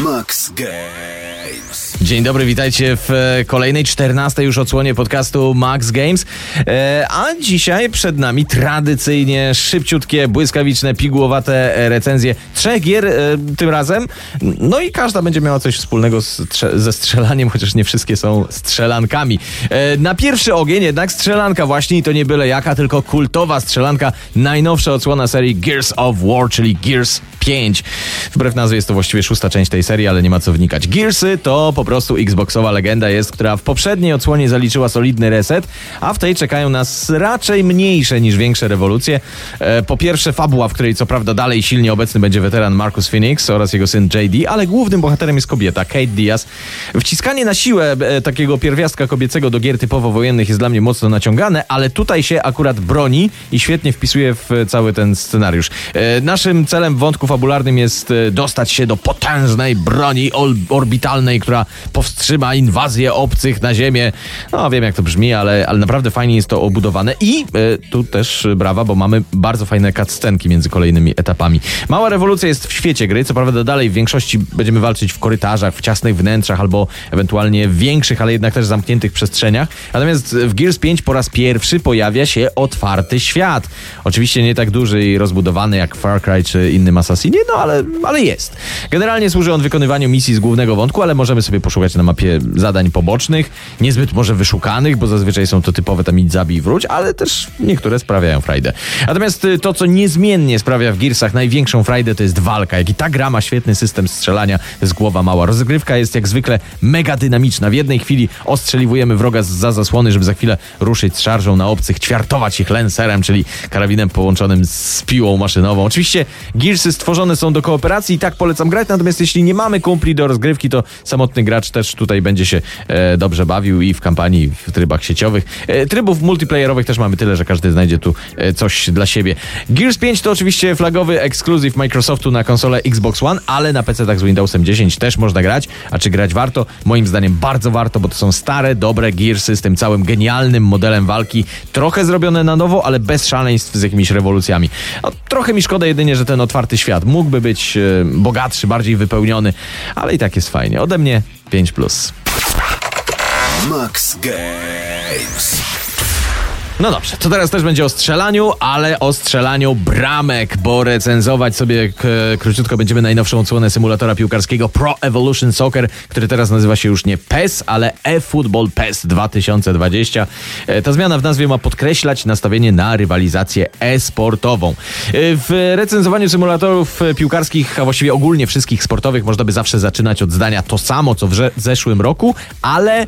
Max Games. Dzień dobry, witajcie w e, kolejnej 14 już odsłonie podcastu Max Games. E, a dzisiaj przed nami tradycyjnie szybciutkie, błyskawiczne, pigułowate recenzje trzech gier e, tym razem. No i każda będzie miała coś wspólnego ze strzelaniem, chociaż nie wszystkie są strzelankami. Na pierwszy ogień jednak strzelanka właśnie i to nie byle jaka, tylko kultowa strzelanka. Najnowsza odsłona serii Gears of War, czyli Gears 5. Wbrew nazwie jest to właściwie szósta część tej serii, ale nie ma co wnikać. Gearsy to po prostu Xboxowa legenda jest, która w poprzedniej odsłonie zaliczyła solidny reset, a w tej czekają nas raczej mniejsze niż większe rewolucje. E, po pierwsze fabuła, w której co prawda dalej silnie obecny będzie weteran Marcus Phoenix oraz jego syn JD, ale głównym bohaterem jest kobieta, Kate Diaz. Wciskanie na siłę e, takiego pierwiastka kobiecego do gier typowo wojennych jest dla mnie mocno naciągane, ale tutaj się akurat broni i świetnie wpisuje w cały ten scenariusz. E, naszym celem w wątku fabularnym jest dostać się do potężnej broni orbitalnej, która powstrzyma inwazję obcych na Ziemię. No wiem jak to brzmi, ale, ale naprawdę fajnie jest to obudowane i e, tu też brawa, bo mamy bardzo fajne cutscenki między kolejnymi etapami. Mała rewolucja jest w świecie gry, co prawda dalej w większości będziemy walczyć w korytarzach, w ciasnych wnętrzach albo ewentualnie w większych, ale jednak też zamkniętych przestrzeniach. Natomiast w Gears 5 po raz pierwszy pojawia się otwarty świat. Oczywiście nie tak duży i rozbudowany jak Far Cry czy innym Assassinie, no ale, ale jest. Generalnie służy on wykonywaniu misji z głównego wątku, ale możemy sobie poszukać na mapie zadań pobocznych, niezbyt może wyszukanych, bo zazwyczaj są to typowe tam idź zabij wróć, ale też niektóre sprawiają frajdę. Natomiast y, to, co niezmiennie sprawia w Gearsach największą frajdę, to jest walka. Jak i ta gra ma świetny system strzelania z głowa mała. Rozgrywka jest jak zwykle mega dynamiczna. W jednej chwili ostrzeliwujemy wroga za zasłony, żeby za chwilę ruszyć z szarżą na obcych, ćwiartować ich lenserem, czyli karabinem połączonym z piłą maszynową. Oczywiście Gearsy stworzone są do kooperacji i tak polecam grać, natomiast jeśli nie mamy kumpli do rozgrywki, to samotny gracz też tutaj będzie się e, dobrze bawił i w kampanii, i w trybach sieciowych. E, trybów multiplayerowych też mamy tyle, że każdy znajdzie tu e, coś dla siebie. Gears 5 to oczywiście flagowy ekskluzyw Microsoftu na konsolę Xbox One, ale na PC tak z Windowsem 10 też można grać. A czy grać warto? Moim zdaniem bardzo warto, bo to są stare, dobre Gearsy z tym całym genialnym modelem walki. Trochę zrobione na nowo, ale bez szaleństw z jakimiś rewolucjami. No, trochę mi szkoda jedynie, że ten otwarty świat mógłby być bogatszy, bardziej wypełniony, ale i tak jest fajnie. Ode mnie 5+. Plus. Max Games. No dobrze, to teraz też będzie o strzelaniu, ale o strzelaniu bramek, bo recenzować sobie k- króciutko będziemy najnowszą odsłonę symulatora piłkarskiego Pro Evolution Soccer, który teraz nazywa się już nie PES, ale eFootball PES 2020. E, Ta zmiana w nazwie ma podkreślać nastawienie na rywalizację e-sportową. E, W recenzowaniu symulatorów e, piłkarskich, a właściwie ogólnie wszystkich sportowych, można by zawsze zaczynać od zdania to samo, co w zeszłym roku, ale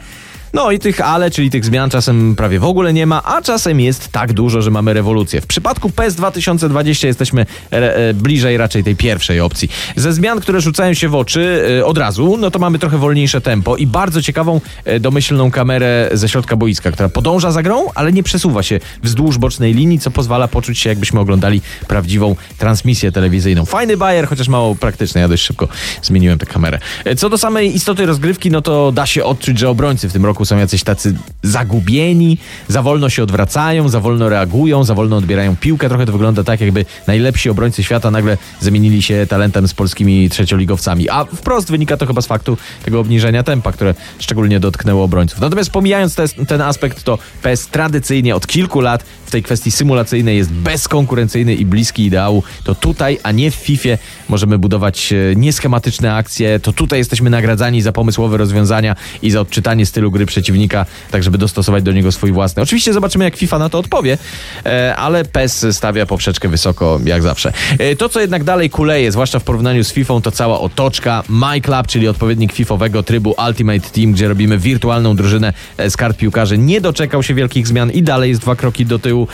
no i tych ale, czyli tych zmian czasem prawie w ogóle nie ma, a czasem jest tak dużo, że mamy rewolucję. W przypadku PES 2020 jesteśmy e, e, bliżej raczej tej pierwszej opcji. Ze zmian, które rzucają się w oczy e, od razu, no to mamy trochę wolniejsze tempo i bardzo ciekawą e, domyślną kamerę ze środka boiska, która podąża za grą, ale nie przesuwa się wzdłuż bocznej linii, co pozwala poczuć się jakbyśmy oglądali prawdziwą transmisję telewizyjną. Fajny bajer, chociaż mało praktyczny. Ja dość szybko zmieniłem tę kamerę. E, Co do samej istoty rozgrywki, no to da się odczuć, że obrońcy w tym roku są jacyś tacy zagubieni, za wolno się odwracają, za wolno reagują, za wolno odbierają piłkę. Trochę to wygląda tak, jakby najlepsi obrońcy świata nagle zamienili się talentem z polskimi trzecioligowcami. A wprost wynika to chyba z faktu tego obniżenia tempa, które szczególnie dotknęło obrońców. Natomiast pomijając te, ten aspekt, to PES tradycyjnie od kilku lat w tej kwestii symulacyjnej jest bezkonkurencyjny i bliski ideału. To tutaj, a nie w FIFA możemy budować e, nieschematyczne akcje. To tutaj jesteśmy nagradzani za pomysłowe rozwiązania i za odczytanie stylu gry przeciwnika, tak żeby dostosować do niego swój własny. Oczywiście zobaczymy, jak FIFA na to odpowie, e, ale PES stawia poprzeczkę wysoko, jak zawsze. E, To, co jednak dalej kuleje, zwłaszcza w porównaniu z FIFA, to cała otoczka. MyClub, czyli odpowiednik FIFowego trybu Ultimate Team, gdzie robimy wirtualną drużynę e, z kart piłkarzy, nie doczekał się wielkich zmian i dalej jest dwa kroki do tyłu.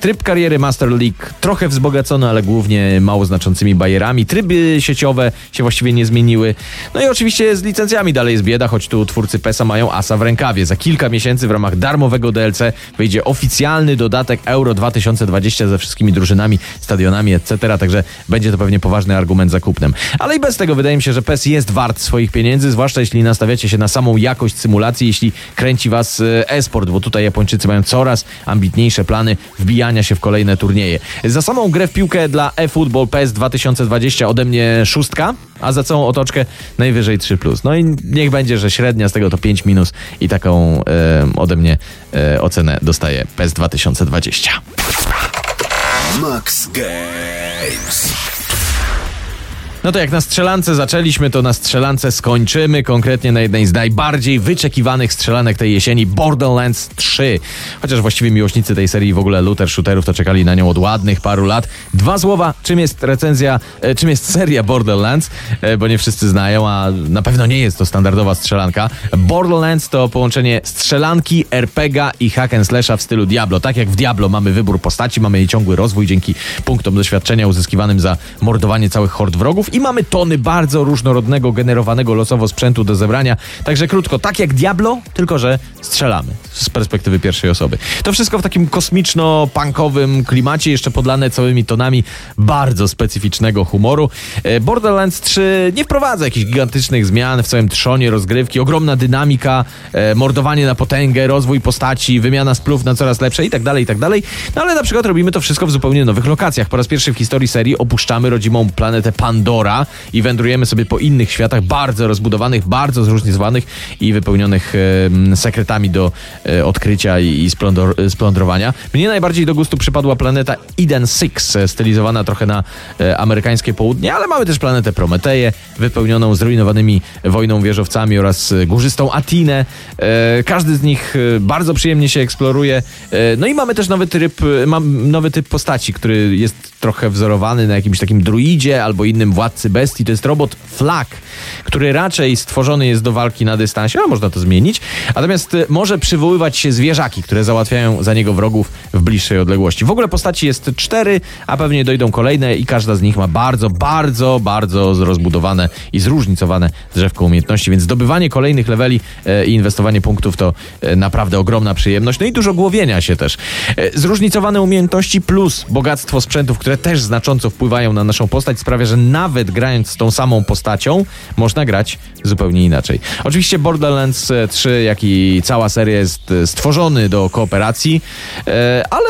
Tryb kariery Master League trochę wzbogacony, ale głównie mało znaczącymi bajerami. Tryby sieciowe się właściwie nie zmieniły. No i oczywiście z licencjami dalej jest bieda, choć tu twórcy PESA mają asa w rękawie. Za kilka miesięcy w ramach darmowego DLC wyjdzie oficjalny dodatek Euro 2020 ze wszystkimi drużynami, stadionami, etc. Także będzie to pewnie poważny argument za kupnem. Ale i bez tego wydaje mi się, że PES jest wart swoich pieniędzy, zwłaszcza jeśli nastawiacie się na samą jakość symulacji, jeśli kręci was e, e-sport, bo tutaj Japończycy mają coraz ambitniejsze plany wbijania się w kolejne turnieje. Za samą grę w piłkę dla eFootball PES 2020 ode mnie szóstka. A za całą otoczkę najwyżej 3+. Plus. No i niech będzie, że średnia z tego to 5 minus i taką e, ode mnie e, ocenę dostaje PES 2020. Max Games. No to jak na strzelance zaczęliśmy, to na strzelance skończymy. Konkretnie na jednej z najbardziej wyczekiwanych strzelanek tej jesieni Borderlands 3. Chociaż właściwie miłośnicy tej serii w ogóle looter shooterów to czekali na nią od ładnych paru lat. Dwa słowa, czym jest recenzja, e, czym jest seria Borderlands, e, bo nie wszyscy znają, a na pewno nie jest to standardowa strzelanka. Borderlands to połączenie strzelanki, RPGa i hack and slasha w stylu Diablo. Tak jak w Diablo mamy wybór postaci, mamy jej ciągły rozwój dzięki punktom doświadczenia uzyskiwanym za mordowanie całych hord wrogów i mamy tony bardzo różnorodnego, generowanego losowo sprzętu do zebrania. Także krótko, tak jak Diablo, tylko że strzelamy z perspektywy pierwszej osoby. To wszystko w takim kosmiczno-punkowym klimacie, jeszcze podlane całymi tonami bardzo specyficznego humoru. E, Borderlands 3 nie wprowadza jakichś gigantycznych zmian w całym trzonie rozgrywki, ogromna dynamika, e, mordowanie na potęgę, rozwój postaci, wymiana splów na coraz lepsze i tak dalej, i tak dalej. No ale na przykład robimy to wszystko w zupełnie nowych lokacjach. Po raz pierwszy w historii serii opuszczamy rodzimą planetę Pandora, i wędrujemy sobie po innych światach, bardzo rozbudowanych, bardzo zróżnicowanych i wypełnionych e, sekretami do e, odkrycia i, i splądor, splądrowania. Mnie najbardziej do gustu przypadła planeta Eden 6, e, stylizowana trochę na e, amerykańskie południe, ale mamy też planetę Prometeję, wypełnioną zrujnowanymi wojną wieżowcami oraz e, górzystą Atinę. E, każdy z nich e, bardzo przyjemnie się eksploruje. E, no i mamy też nowy typ, mam nowy typ postaci, który jest trochę wzorowany na jakimś takim druidzie albo innym władcy bestii. To jest robot Flak, który raczej stworzony jest do walki na dystansie, a można to zmienić. Natomiast e, może przywoływać się zwierzaki, które załatwiają za niego wrogów w bliższej odległości. W ogóle postaci jest cztery, a pewnie dojdą kolejne i każda z nich ma bardzo, bardzo, bardzo rozbudowane i zróżnicowane drzewko umiejętności, więc zdobywanie kolejnych leveli e, i inwestowanie punktów to e, naprawdę ogromna przyjemność. No i dużo głowienia się też. Zróżnicowane umiejętności plus bogactwo sprzętów, które też znacząco wpływają na naszą postać sprawia, że nawet grając z tą samą postacią można grać zupełnie inaczej. Oczywiście Borderlands 3, jak i cała seria jest stworzony do kooperacji, e, ale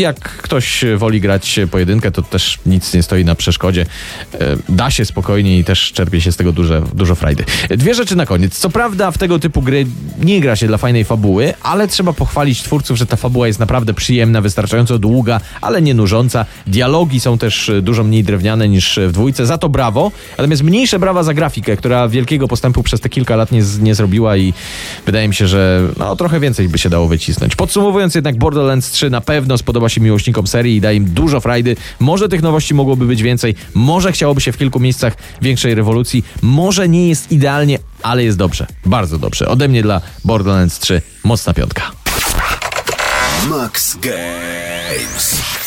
jak ktoś woli grać pojedynkę, to też nic nie stoi na przeszkodzie. E, da się spokojnie i też czerpie się z tego dużo, dużo frajdy. Dwie rzeczy na koniec. Co prawda w tego typu gry nie gra się dla fajnej fabuły, ale trzeba pochwalić twórców, że ta fabuła jest naprawdę przyjemna, wystarczająco długa, ale nie nużąca. Dialogi są też dużo mniej drewniane niż w dwójce, za to brawo. Natomiast mniejsze brawa za grafikę, która wielkiego postępu przez te kilka lat nie, nie zrobiła i wydaje mi się, że no, trochę więcej by się dało wycisnąć. Podsumowując jednak Borderlands 3 na pewno spodoba się miłośnikom serii i da im dużo frajdy. Może tych nowości mogłoby być więcej, może chciałoby się w kilku miejscach większej rewolucji, może nie jest idealnie, ale jest dobrze. Bardzo dobrze. Ode mnie dla Borderlands 3 mocna piątka. Max Games.